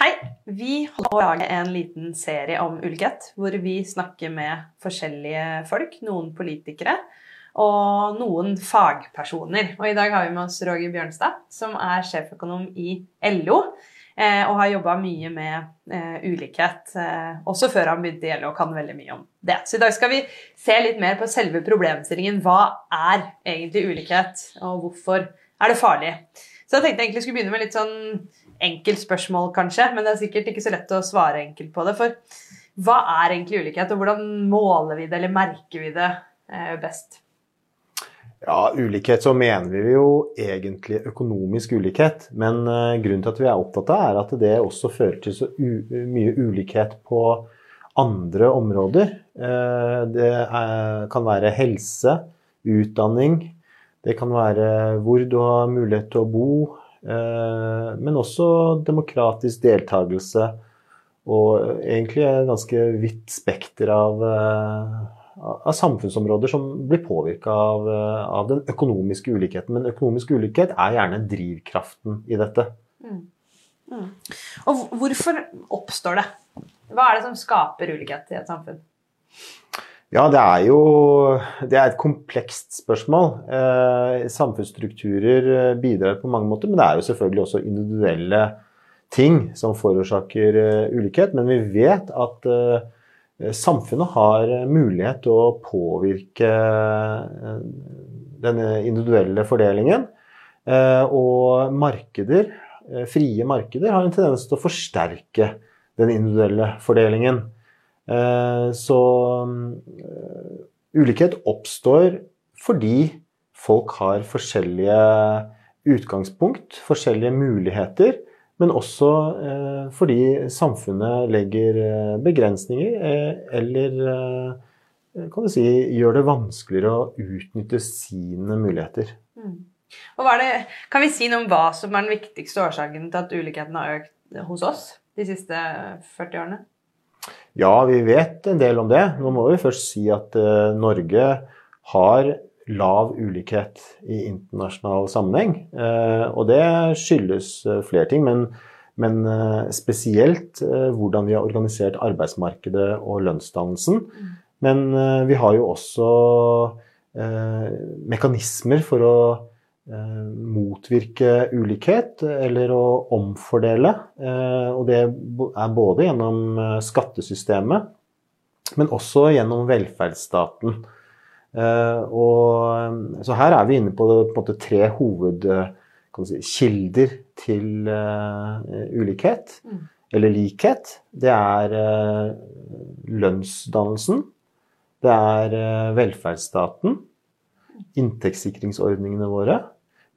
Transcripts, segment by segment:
Hei! Vi holder på å lage en liten serie om ulikhet, hvor vi snakker med forskjellige folk. Noen politikere og noen fagpersoner. Og i dag har vi med oss Roger Bjørnstad, som er sjeføkonom i LO. eh, Og har jobba mye med eh, ulikhet, eh, også før han begynte i LO, og kan veldig mye om det. Så i dag skal vi se litt mer på selve problemstillingen. Hva er egentlig ulikhet, og hvorfor er det farlig? Så jeg tenkte egentlig jeg skulle begynne med litt sånn enkelt spørsmål, kanskje, men det er sikkert ikke så lett å svare enkelt på det. For hva er egentlig ulikhet, og hvordan måler vi det, eller merker vi det eh, best? Ja, ulikhet så mener vi jo egentlig økonomisk ulikhet. Men uh, grunnen til at vi er opptatt av, er at det også fører til så mye ulikhet på andre områder. Uh, det kan være helse, utdanning, det kan være hvor du har mulighet til å bo, men også demokratisk deltakelse. Og egentlig et ganske vidt spekter av av samfunnsområder som blir påvirka av, eh, av, den økonomiske ulikheten. Men økonomisk ulikhet er gjerne drivkraften i dette. Mm. Mm. Og hvorfor oppstår det? Hva er det som skaper ulikhet i et samfunn? Ja, det er jo det er et komplekst spørsmål. Eh, samfunnsstrukturer eh, bidrar på mange måter, men det er jo selvfølgelig også individuelle ting som forårsaker eh, ulikhet. Men vi vet at samfunnet har mulighet til å påvirke denne individuelle fordelingen. Og markeder, frie markeder, har en tendens til å forsterke den individuelle fordelingen. Så ulikhet oppstår fordi folk har forskjellige utgangspunkt, forskjellige muligheter men også eh, fordi samfunnet legger eh, begrensninger eh, eller kan du si, gjør det vanskeligere å utnytte sine muligheter. Mm. Det, kan vi si noe om hva som er den viktigste årsaken til at ulikheten har økt hos oss de siste 40 årene? Ja, vi vet en del om det. Nå må vi først si at uh, Norge har lav ulikhet i internasjonal sammenheng. Uh, og det skyldes uh, flere ting, men, men spesielt hvordan vi har organisert arbeidsmarkedet og lønnsdannelsen. Men vi har jo også mekanismer for å motvirke ulikhet eller å omfordele. Og det er både gjennom skattesystemet, men også gjennom velferdsstaten. Eh, og, så her er vi inne på, på måte, tre hovedkilder si, til ulikhet, mm. eller likhet. Det er lønnsdannelsen, det er velferdsstaten, inntektssikringsordningene våre,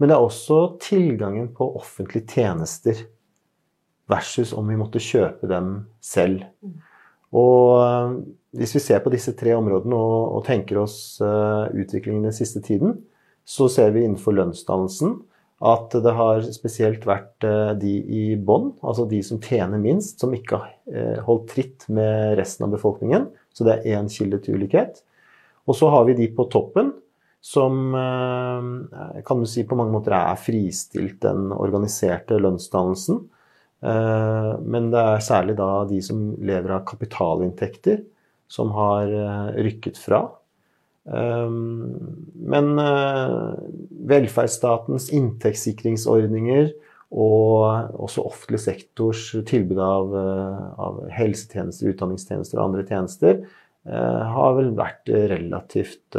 men det er også tilgangen på offentlige tjenester versus om vi måtte kjøpe dem selv. Og hvis vi ser på disse tre områdene og, og tenker oss uh, utviklingen den siste tiden, så ser vi innenfor lønnsdannelsen at det har spesielt vært uh, de i bånn, altså de som tjener minst, som ikke har uh, holdt tritt med resten av befolkningen. Så det er én kilde til ulikhet. Og så har vi de på toppen, som kan du si på mange måter er fristilt den organiserte lønnsdannelsen. Men det er særlig da de som lever av kapitalinntekter, som har eh, rykket fra. Men eh, velferdsstatens inntektssikringsordninger og også offentlig sektors tilbud av, eh, av helsetjenester, utdanningstjenester og andre tjenester har vel vært relativt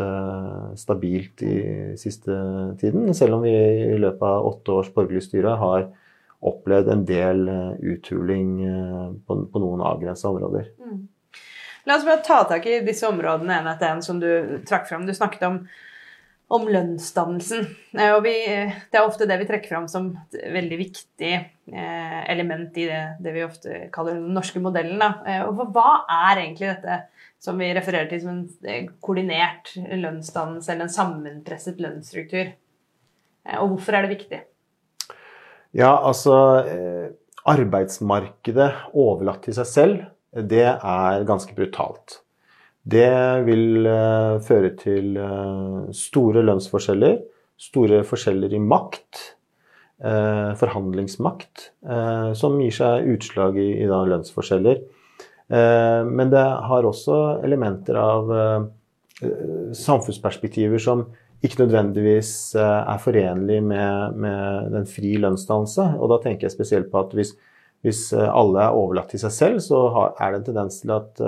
stabilt i siste tiden. Selv om vi i løpet av åtte års borgerlig styre har opplevd en del uthuling på, noen avgrensa områder. Mm. La oss bare ta tak i disse områdene en etter en som du trakk fram. Du snakket om, om lønnsdannelsen. Eh, og vi, det er ofte det vi trekker fram som et veldig viktig eh, element i det, det, vi ofte kaller den norske modellen. Eh, og hva er egentlig dette som vi refererer til som en koordinert lønnsdannelse eller en sammenpresset lønnsstruktur? Og hvorfor er det viktig? Ja, altså Arbeidsmarkedet overlatt til seg selv det er ganske brutalt. Det vil føre til store lønnsforskjeller, store forskjeller i makt. eh, forhandlingsmakt eh, som gir seg utslag i lønnsforskjeller. Eh, men det har også elementer av eh, samfunnsperspektiver som ikke nødvendigvis eh, er forenlig med, med den fri lønnsdannelse. Og da tenker jeg spesielt på at hvis, hvis alle er overlatt til seg selv, så er det en tendens til at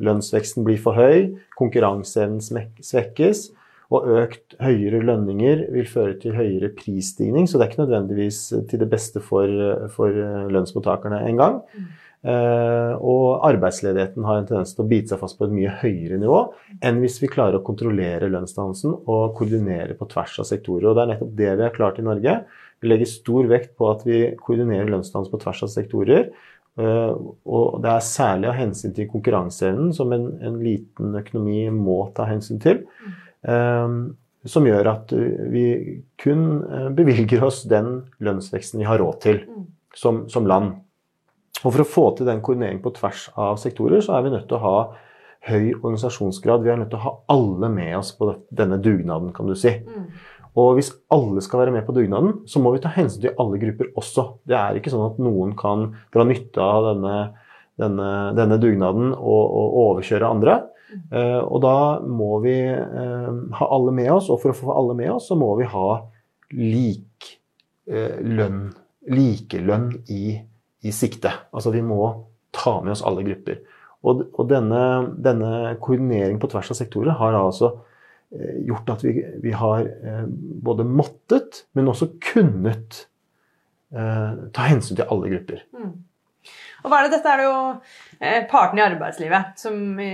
lønnsveksten blir for høy, konkurranseevnen svekkes, og økt høyere lønninger vil føre til høyere prisstigning. Så det er ikke nødvendigvis til det beste for, for lønnsmottakerne engang. Mm. Uh, og arbeidsledigheten har en tendens til å bite seg fast på et mye høyere nivå enn hvis vi klarer å kontrollere lønnsdannelsen og koordinere på tvers av sektorer. Og det er nettopp det vi har klart i Norge. Vi legger stor vekt på at vi koordinerer lønnsdannelse på tvers av sektorer. Uh, og det er særlig av hensyn til konkurranseevnen, som en, en liten økonomi må ta hensyn til. Um, som gjør at vi kun bevilger oss den lønnsveksten vi har råd til som, som land. Og For å få til den koordineringen på tvers av sektorer, så er vi nødt til å ha høy organisasjonsgrad. Vi er nødt til å ha alle med oss på denne dugnaden, kan du si. Mm. Og hvis alle skal være med på dugnaden, så må vi ta hensyn til alle grupper også. Det er ikke sånn at noen kan dra nytte av denne, denne, denne dugnaden og, og, overkjøre andre. Mm. Uh, og da må vi uh, ha alle med oss, og for å få alle med oss, så må vi ha lik uh, lønn, likelønn i i sikte. Altså vi må ta med oss alle grupper. Og, og denne, denne koordineringen på tvers av sektorer har altså eh, gjort at vi, vi, har eh, både måttet, men også kunnet eh, ta hensyn til alle grupper. Mm. Og hva er det? Dette er det jo eh, partene i arbeidslivet som i,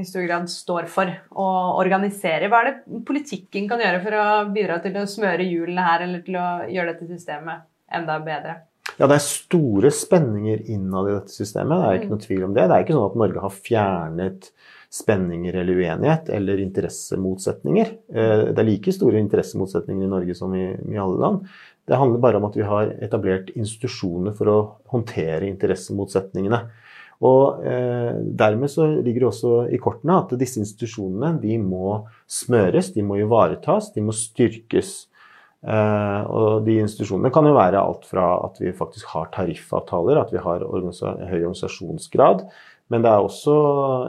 i stor grad står for å organisere. Hva er det politikken kan gjøre for å bidra til å smøre hjulene her, eller til å gjøre dette systemet enda bedre? Ja, det er store spenninger innad i dette systemet. Det er ikke noe tvil om det. Det er ikke sånn at Norge har fjernet spenninger eller uenighet eller interessemotsetninger. Eh, det er like store interessemotsetninger i Norge som i, i alle land. Det handler bare om at vi har etablert institusjoner for å håndtere interessemotsetningene. Og eh, Dermed så ligger det også i kortene at disse institusjonene de må smøres, de må ivaretas, de må styrkes. Uh, og de institusjonene kan jo være alt fra at vi faktisk har tariffavtaler, at vi har organisa høy organisasjonsgrad, men det er også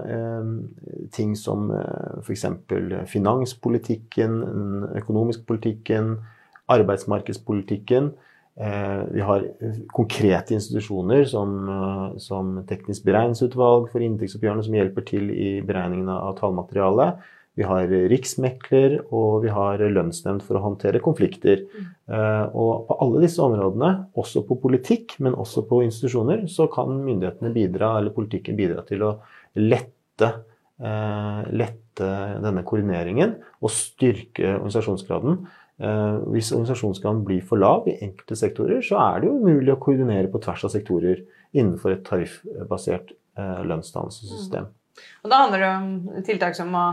eh, ting som eh, f.eks. finanspolitikken, den økonomiske politikken, arbeidsmarkedspolitikken. Eh, vi har konkrete institusjoner som, som Teknisk beregningsutvalg for inntektsoppgjørene, som hjelper til i beregningen av tallmaterialet. Vi har riksmekler, og vi har lønnsnemnd for å håndtere konflikter. Eh, og på alle disse områdene, også på politikk, men også på institusjoner, så kan myndighetene bidra, eller politikken bidra til å lette, eh, lette denne koordineringen og styrke organisasjonsgraden. Eh, hvis organisasjonsgraden blir for lav i enkelte sektorer, så er det jo umulig å koordinere på tvers av sektorer innenfor et tariffbasert lønnsdannelsessystem. Mm. Og da handler det om tiltak som å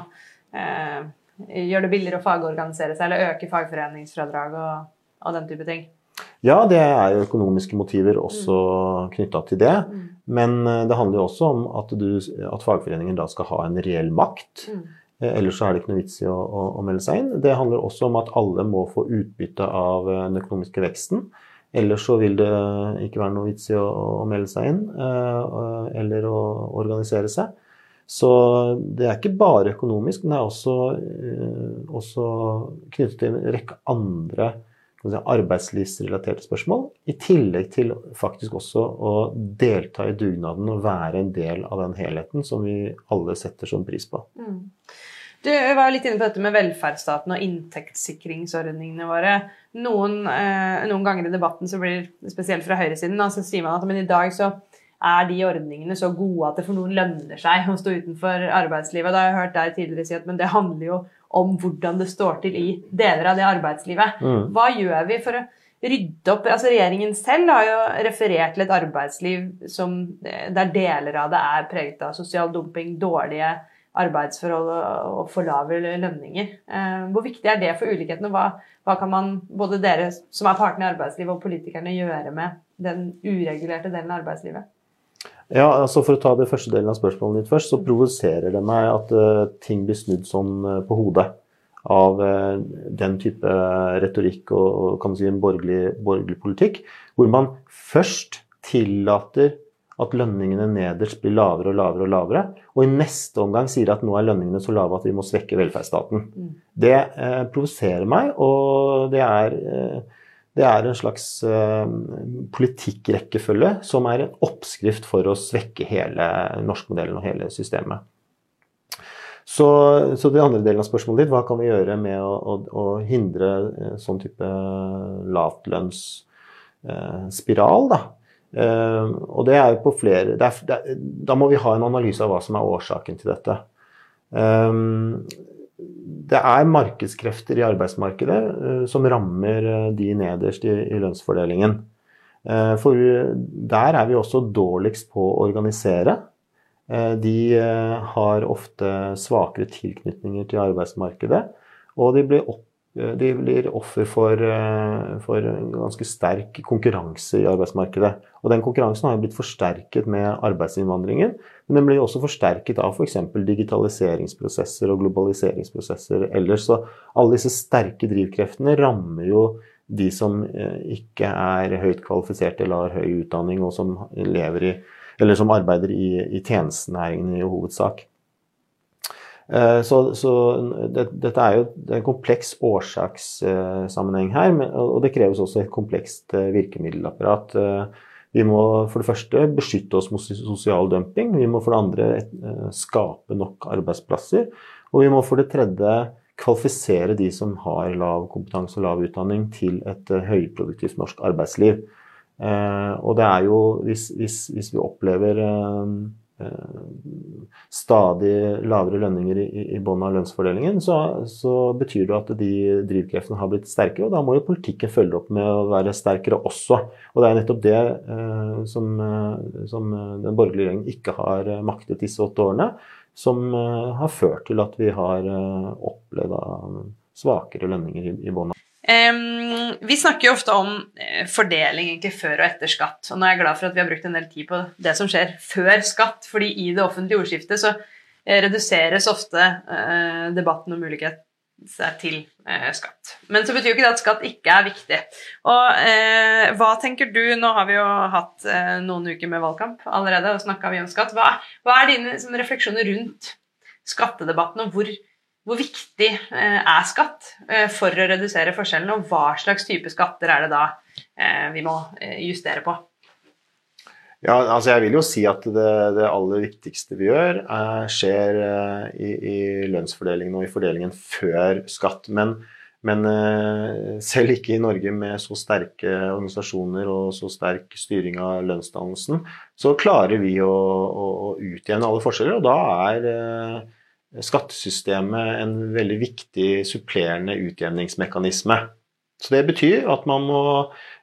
eh, gjøre det billigere å fagorganisere seg, eller øke fagforeningsfradrag og, og, den type ting? Ja, det er jo økonomiske motiver også mm. knytta til det. Mm. Men eh, det handler jo også om at, du, at fagforeningen da skal ha en reell makt. Mm. Eh, ellers så er det ikke noe vits i å, å, å, melde seg inn. Det handler også om at alle må få utbytte av eh, den økonomiske veksten. Ellers så vil det ikke være noe vits i å, å melde seg inn eller å organisere seg. Så det er ikke bare økonomisk, men det er også, eh, også knyttet til en rekke andre si, arbeidslivsrelaterte spørsmål. I tillegg til faktisk også å delta i dugnaden og være en del av den helheten som vi alle setter sånn pris på. Mm. Du var litt inne på dette med velferdsstaten og inntektssikringsordningene våre. Noen, eh, noen ganger i debatten, så blir spesielt fra høyresiden, så sier man at men i dag så er de ordningene så gode at det for noen lønner seg å stå utenfor arbeidslivet. Da har jeg hørt deg tidligere si at men det handler jo om hvordan det står til i deler av det arbeidslivet. Mm. Hva gjør vi for å rydde opp Altså Regjeringen selv har jo referert til et arbeidsliv som, der deler av det er preget av sosial dumping, dårlige arbeidsforhold og for lave lønninger. Eh, hvor viktig er det for ulikhetene? Hva, hva kan man, både dere som er partene i arbeidslivet og politikerne, gjøre med den uregulerte delen av arbeidslivet? Ja, altså For å ta det første delen av spørsmålet ditt først, så provoserer det meg at uh, ting blir snudd sånn uh, på hodet. av den type retorikk og, kan du si, en borgerlig, borgerlig politikk, hvor man først tillater at lønningene nederst blir lavere og lavere og lavere. Og i neste omgang sier at nå er lønningene så lave at vi må svekke velferdsstaten. Mm. Det eh, provoserer meg, og det er, eh, det er en slags eh, politikkrekkefølge som er en oppskrift for å svekke hele norskmodellen og hele systemet. Så, så den andre delen av spørsmålet ditt, hva kan vi gjøre med å, å, å hindre eh, sånn type lavtlønnsspiral, da? Uh, og det er jo på flere det er, det Da må vi ha en analyse av hva som er årsaken til dette. Um, det er markedskrefter i arbeidsmarkedet uh, som rammer uh, de nederst i, lønnsfordelingen. for der er vi også dårligst på å organisere. de har ofte svakere tilknytninger til arbeidsmarkedet, og de blir opp Eh, de blir offer for, eh, for, en ganske sterk konkurranse i arbeidsmarkedet. Og den konkurransen har blitt forsterket med arbeidsinnvandringen, men den blir også forsterket av f.eks. For digitaliseringsprosesser og globaliseringsprosesser ellers. Så alle disse sterke drivkreftene rammer jo de som eh, ikke er høyt kvalifiserte eller har høy utdanning, og som, i, som arbeider i, i tjenestenæringen i hovedsak. Eh, så, så det, dette er jo en kompleks årsakssammenheng her, og det kreves også et komplekst eh, virkemiddelapparat. Eh, vi må for det første beskytte oss mot sosial dumping. Vi må for det andre skape nok arbeidsplasser. Og vi må for det tredje kvalifisere de som har lav kompetanse og lav utdanning, til et høyproduktivt norsk arbeidsliv. Og det er jo, hvis, hvis, hvis vi opplever stadig lavere lønninger i, i bånn av lønnsfordelingen, så, så, betyr det at de drivkreftene har blitt sterkere. Og da må jo politikken følge opp med å være sterkere også. Og det er nettopp det eh, som, eh, som, den borgerlige regjeringen ikke har eh, maktet disse åtte årene, som eh, har ført til at vi har eh, opplevd svakere lønninger i, i bånn av Um, vi snakker jo ofte om uh, fordeling egentlig før og etter skatt. Og nå er jeg glad for at vi har brukt en del tid på det som skjer før skatt. fordi i det offentlige ordskiftet så uh, reduseres ofte uh, debatten om mulighet til til skatt. Men så betyr jo ikke det at skatt ikke er viktig. Og hva tenker du Nå har vi jo hatt noen uker med valgkamp allerede og snakka mye om skatt. Hva, hva er dine liksom, refleksjoner rundt skattedebatten, og hvor hvor viktig eh, er skatt eh, for å redusere forskjellene, og hva slags type skatter er det da eh, vi må justere på? Ja, altså jeg vil jo si at det, det aller viktigste vi gjør, er, skjer i, i, lønnsfordelingen og i fordelingen før skatt. Men, men, selv ikke i Norge med så sterke organisasjoner og så sterk styring av lønnsdannelsen, så klarer vi å, å, å utjevne alle forskjeller. Og da er skattesystemet en veldig viktig supplerende utjevningsmekanisme. Så det betyr at man må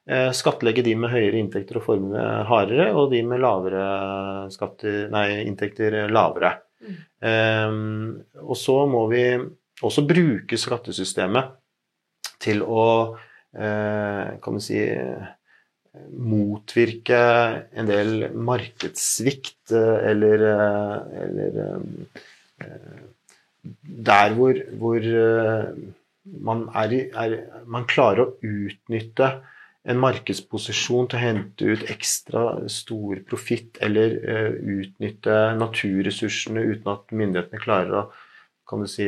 eh, skattlegge de med høyere inntekter og formue hardere, og de med lavere skatter, nei, inntekter lavere. Mm. Um, og så må vi også bruke skattesystemet til å uh, kan man si motvirke en del markedssvikt eller, eller der hvor, hvor eh, man, er, er, man, klarer å utnytte en markedsposisjon til å hente ut ekstra stor profitt, eller uh, utnytte naturressursene uten at myndighetene klarer å kan du si,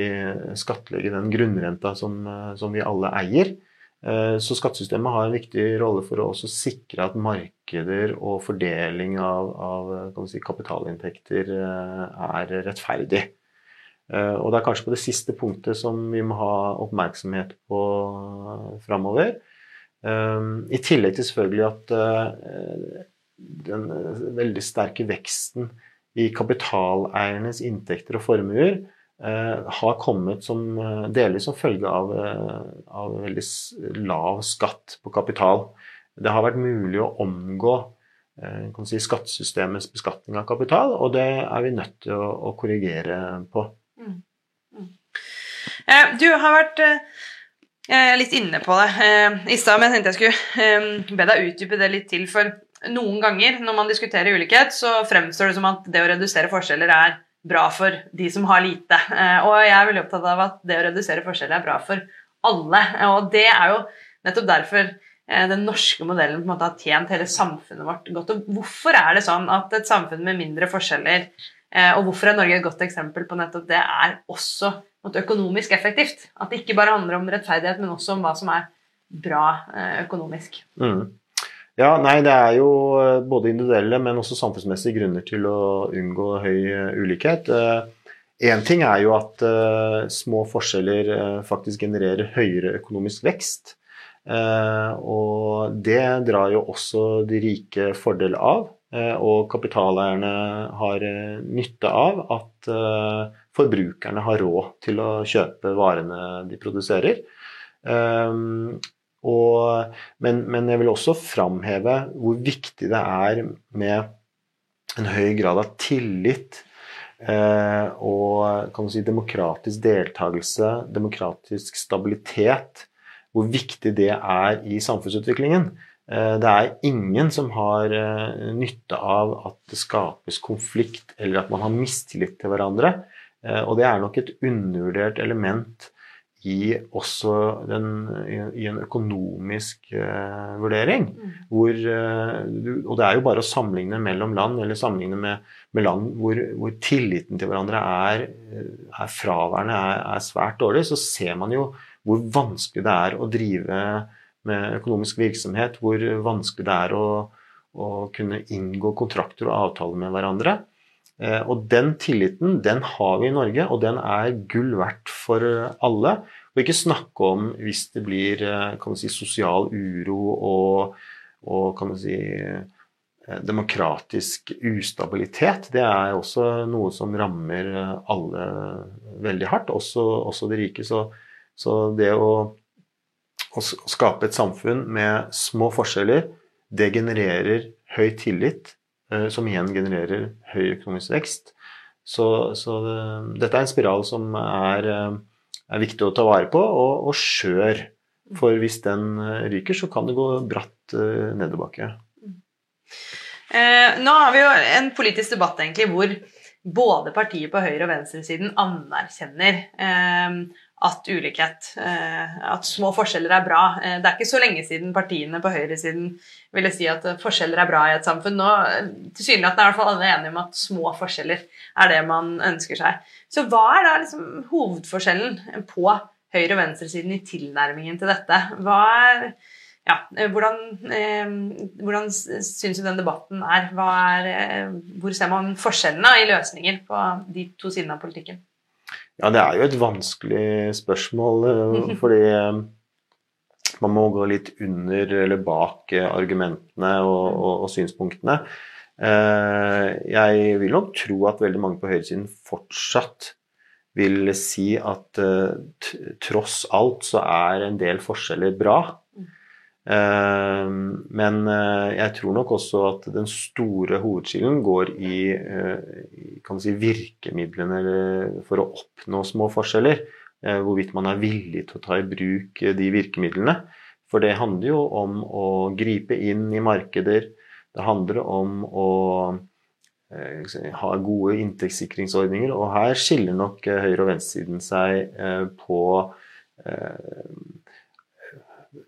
skattlegge den grunnrenta som, uh, som vi alle eier. Uh, så skattesystemet har en viktig rolle for å også sikre at markeder og fordeling av, av si, kapitalinntekter er rettferdig. Eh, og det er kanskje på det siste punktet som vi må ha oppmerksomhet på framover. Eh, I tillegg til selvfølgelig at eh, den veldig sterke veksten i kapitaleiernes inntekter og formuer har kommet som, delvis som følge av, av veldig lav skatt på kapital. Det har vært mulig å omgå si, skattesystemets beskatning av kapital, og det er vi nødt til å, å korrigere på. Mm. Mm. Eh, du har vært eh, litt inne på det eh, i stad, men jeg tenkte jeg skulle eh, be deg utdype det litt til. For noen ganger når man diskuterer ulikhet, så fremstår det som at det å redusere forskjeller er bra for de som har lite. Og jeg er veldig opptatt av at det å redusere forskjeller er bra for alle. Og det er jo nettopp derfor den norske modellen på en måte har tjent hele samfunnet vårt godt. Og hvorfor er det sånn at et samfunn med mindre forskjeller, og hvorfor er Norge et godt eksempel på nettopp det, er også økonomisk effektivt? At det ikke bare handler om rettferdighet, men også om hva som er bra økonomisk. Mm. Ja, nei, det er jo eh, både individuelle, men også samfunnsmessige grunner til å unngå høy eh, ulikhet. Én eh, ting er jo at små forskjeller faktisk genererer høyere økonomisk vekst. Og det drar jo også de rike fordel av. Og kapitaleierne har nytte av at forbrukerne har råd til å kjøpe varene de produserer. Og, men, men, jeg vil også framheve hvor viktig det er med en høy grad av tillit eh, og si, demokratisk deltakelse, demokratisk stabilitet. Hvor viktig det er i samfunnsutviklingen. Eh, det er ingen som har eh, nytte av at det skapes konflikt eller at man har mistillit til hverandre. Eh, og det er nok et undervurdert element i også den, i en økonomisk uh, vurdering. Mm. Hvor, uh, og det er jo bare å sammenligne mellom land, eller sammenligne med, med land hvor, hvor, tilliten til hverandre er, er fraværende, er, er, svært dårlig, så ser man jo hvor vanskelig det er å drive med økonomisk virksomhet, hvor vanskelig det er å, å kunne inngå kontrakter og avtaler med hverandre. Eh, og den tilliten, den har vi i Norge, og den er gull verdt for alle. Og ikke snakke om hvis det blir eh, si, sosial uro og, og si eh, demokratisk ustabilitet. Det er også noe som rammer alle veldig hardt, også, også de rike. Så, så det å, å skape et samfunn med små forskjeller, det genererer høy tillit Eh, som igjen genererer høy økonomisk vekst. Så, så det, dette er en spiral som er, eh, er, viktig å ta vare på, og, og skjør. For hvis den eh, ryker, så kan det gå bratt nedoverbakke. Eh, nå har vi jo en politisk debatt egentlig hvor både partier på høyre- og venstresiden anerkjenner eh, at ulikhet, eh, at små forskjeller er bra. Eh, det er ikke så lenge siden partiene på høyresiden ville si at forskjeller er bra i et samfunn. Nå eh, tilsynelatende er i hvert fall alle enige om at små forskjeller er det man ønsker seg. Så hva er da liksom hovedforskjellen på høyre- og venstresiden i tilnærmingen til dette? Er, ja, hvordan, eh, hvordan syns du den debatten er? er? Hvor ser man forskjellene i løsninger på de to sidene av politikken? Ja, det er jo et vanskelig spørsmål, eh, fordi eh, man må gå litt under eller bak eh, argumentene og, og, og synspunktene. Jeg vil nok tro at veldig mange på høyresiden fortsatt vil si at tross alt så er en del forskjeller bra. Ehm, men eh, jeg tror nok også at den store hovedskillen går i eh, si, virkemidlene for å oppnå små forskjeller. Eh, hvorvidt man er villig til å ta i bruk de virkemidlene. For det handler jo om å gripe inn i markeder. Det handler om å ha gode inntektssikringsordninger. Og her skiller nok høyre- og venstresiden seg på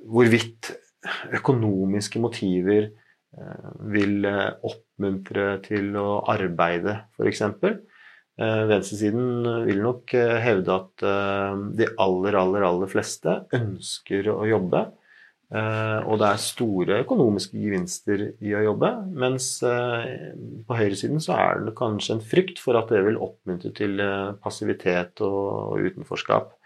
hvorvidt økonomiske motiver eh, vil eh, oppmuntre til å arbeide, f.eks. Eh, venstresiden vil nok hevde at de aller, aller, aller fleste ønsker å jobbe. Og det er store økonomiske gevinster i å jobbe. Mens på høyresiden så er det kanskje en frykt for at det vil oppmuntre til passivitet og utenforskap.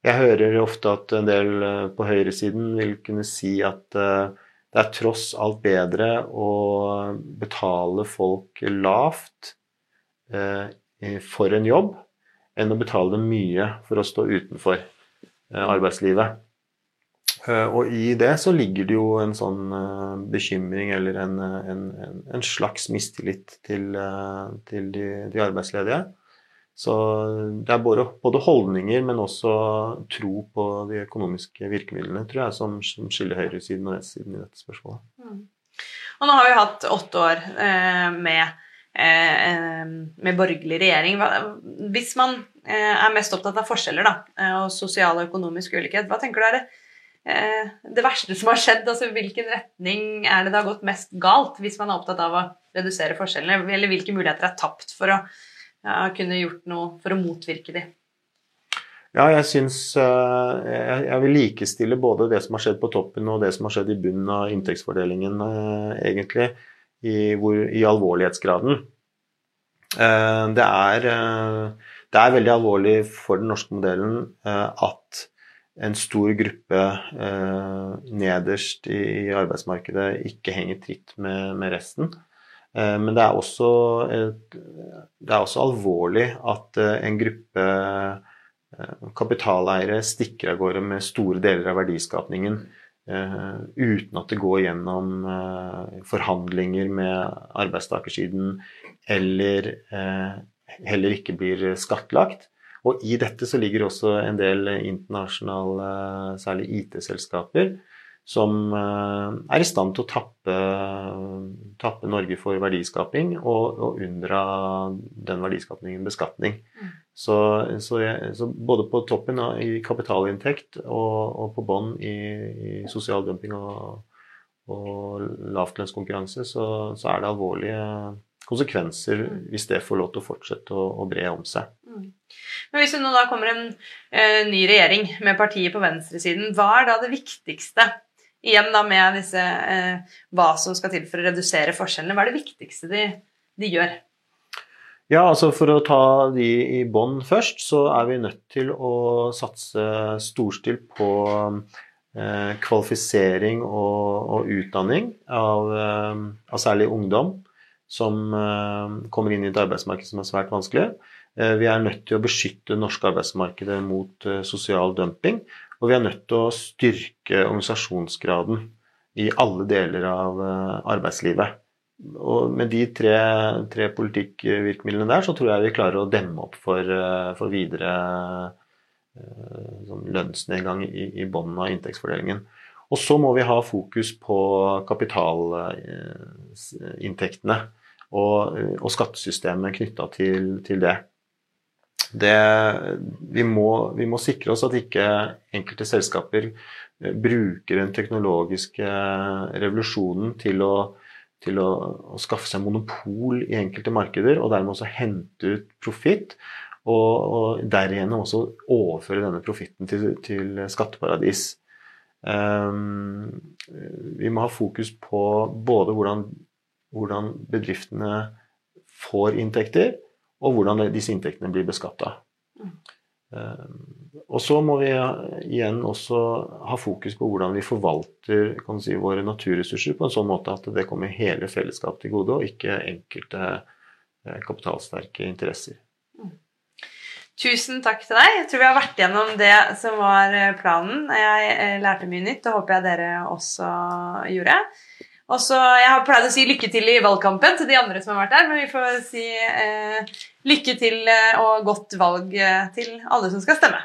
Jeg hører ofte at en del eh, på høyresiden vil kunne si at eh, det er tross alt bedre å betale folk lavt eh, for en jobb enn å betale dem mye for å stå utenfor arbeidslivet. Og i det så ligger det jo en sånn bekymring eller en, en, en slags mistillit til, til de, de arbeidsledige. Så det er både, både, holdninger, men også tro på de økonomiske virkemidlene, tror jeg, som, som skiller høyresiden og venstresiden i dette spørsmålet. Mm. Og nå har vi hatt åtte år eh, med eh, med borgerlig regjering. Hvis man er mest opptatt av forskjeller da, og sosial og økonomisk ulikhet, hva tenker du er det, det verste som har skjedd? Altså, hvilken retning er det det har gått mest galt, hvis man er opptatt av å redusere forskjellene? Eller hvilke muligheter er tapt for å ja, kunne gjort noe for å motvirke de? Ja, jeg syns Jeg vil likestille både det som har skjedd på toppen og det som har skjedd i bunnen av inntektsfordelingen, egentlig i, hvor, i alvorlighetsgraden. Eh, det er, eh, det er, veldig alvorlig for den norske modellen eh, at en stor gruppe nederst i arbeidsmarkedet ikke henger tritt med, med resten. Men det er, også, det er også alvorlig at en gruppe kapitaleiere stikker av gårde med store deler av verdiskapningen Eh, uten at det går gjennom eh, forhandlinger med arbeidstakersiden eller eh, heller ikke blir skattlagt. Og i dette så ligger også en del internasjonale, særlig IT-selskaper, som er i stand til å tappe, tappe Norge for verdiskaping og, og unndra den verdiskapningen beskatning. Mm. Så, så, jeg, så, både på toppen av, i kapitalinntekt og, og på bånn i, i, sosial dumping og, og lavtlønnskonkurranse, så, så, er det alvorlige konsekvenser mm. hvis det får lov til å fortsette å, å bre om seg. Mm. Men Hvis det nå da kommer en eh, ny regjering med partiet på venstresiden, hva er da det viktigste? Igjen da med disse, eh, hva som skal til for å redusere forskjellene. Hva er det viktigste de, de gjør? Ja, altså For å ta de i bånn først, så er vi nødt til å satse storstilt på eh, kvalifisering og, og utdanning av, eh, av, særlig ungdom som eh, kommer inn i et arbeidsmarked som er svært vanskelig. Eh, vi er nødt til å beskytte det norske arbeidsmarkedet mot eh, sosial dumping. Og vi er nødt til å styrke organisasjonsgraden i alle deler av eh, arbeidslivet og med de tre, tre, politikkvirkemidlene der, så tror jeg vi klarer å demme opp for, eh, for videre eh, sånn lønnsnedgang i, i bunnen av inntektsfordelingen. Og så må vi ha fokus på kapitalinntektene og, og skattesystemet knytta til, til, det. Det vi, må, vi, må, sikre oss at ikke enkelte selskaper eh, bruker den teknologiske revolusjonen til å til å, å, skaffe seg monopol i enkelte markeder, og dermed også hente ut profitt. Og, og derigjennom også overføre denne profitten til, til skatteparadis. Um, vi må ha fokus på både hvordan, hvordan bedriftene får inntekter, og hvordan disse inntektene blir beskatta. Mm. Um, og så må vi igjen også ha fokus på hvordan vi forvalter si, våre naturressurser på en sånn måte at det kommer hele fellesskapet til gode, og ikke enkelte eh, kapitalsterke interesser. Tusen takk til deg. Jeg tror vi har vært gjennom det som var eh, planen. Jeg eh, lærte mye nytt, og håper jeg dere også gjorde. Og så, Jeg har pleid å si lykke til i valgkampen til de andre som har vært der, men vi får si eh, lykke til og godt valg til alle som skal stemme.